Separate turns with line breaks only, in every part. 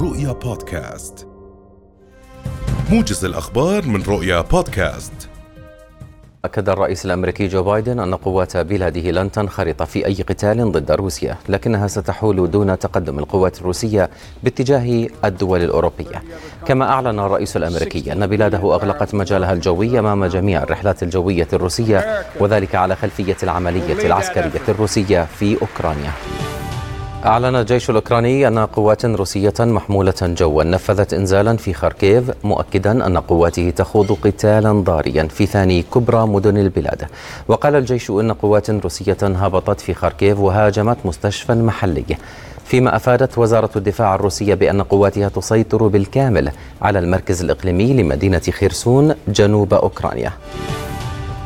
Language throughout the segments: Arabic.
رؤيا بودكاست. موجز الأخبار من رؤيا بودكاست.
أكد الرئيس الأمريكي جو بايدن أن قوات بلاده لن تنخرط في أي قتال ضد روسيا لكنها ستحول دون تقدم القوات الروسية باتجاه الدول الأوروبية. كما أعلن الرئيس الأمريكي أن بلاده أغلقت مجالها الجوي أمام جميع الرحلات الجوية الروسية وذلك على خلفية العملية العسكرية الروسية في أوكرانيا. أعلن الجيش الأوكراني أن قوات روسية محمولة جوا نفذت إنزالا في خاركيف مؤكدا أن قواته تخوض قتالا ضاريا في ثاني كبرى مدن البلاد. وقال الجيش أن قوات روسية هبطت في خاركيف وهاجمت مستشفى محلي. فيما أفادت وزارة الدفاع الروسية بأن قواتها تسيطر بالكامل على المركز الإقليمي لمدينة خيرسون جنوب أوكرانيا.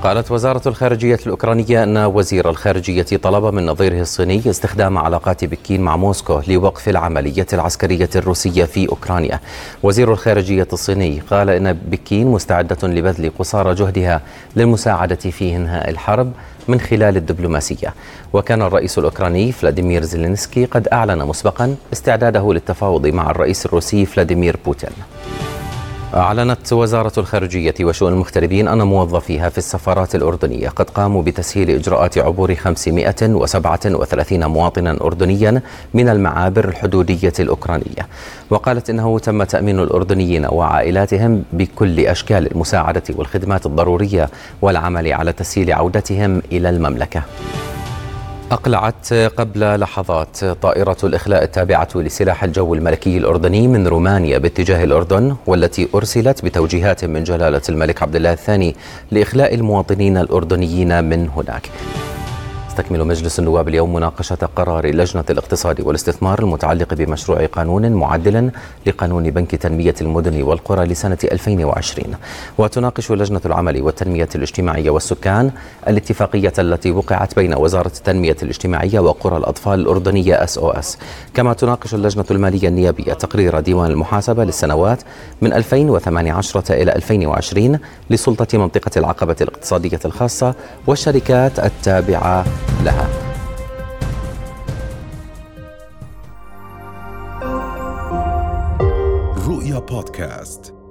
قالت وزارة الخارجية الأوكرانية أن وزير الخارجية طلب من نظيره الصيني استخدام علاقات بكين مع موسكو لوقف العملية العسكرية الروسية في أوكرانيا. وزير الخارجية الصيني قال إن بكين مستعدة لبذل قصارى جهدها للمساعدة في إنهاء الحرب من خلال الدبلوماسية. وكان الرئيس الأوكراني فلاديمير زيلينسكي قد أعلن مسبقا استعداده للتفاوض مع الرئيس الروسي فلاديمير بوتين. أعلنت وزارة الخارجية وشؤون المغتربين أن موظفيها في السفارات الأردنية قد قاموا بتسهيل إجراءات عبور 537 مواطنا أردنيا من المعابر الحدودية الأوكرانية. وقالت إنه تم تأمين الأردنيين وعائلاتهم بكل أشكال المساعدة والخدمات الضرورية والعمل على تسهيل عودتهم إلى المملكة. أقلعت قبل لحظات طائرة الإخلاء التابعة لسلاح الجو الملكي الأردني من رومانيا باتجاه الأردن والتي أرسلت بتوجيهات من جلالة الملك عبد الله الثاني لإخلاء المواطنين الأردنيين من هناك. يستكمل مجلس النواب اليوم مناقشة قرار لجنة الاقتصاد والاستثمار المتعلق بمشروع قانون معدل لقانون بنك تنمية المدن والقرى لسنة 2020 وتناقش لجنة العمل والتنمية الاجتماعية والسكان الاتفاقية التي وقعت بين وزارة التنمية الاجتماعية وقرى الأطفال الأردنية SOS كما تناقش اللجنة المالية النيابية تقرير ديوان المحاسبة للسنوات من 2018 إلى 2020 لسلطة منطقة العقبة الاقتصادية الخاصة والشركات التابعة لها.
رؤيا بودكاست.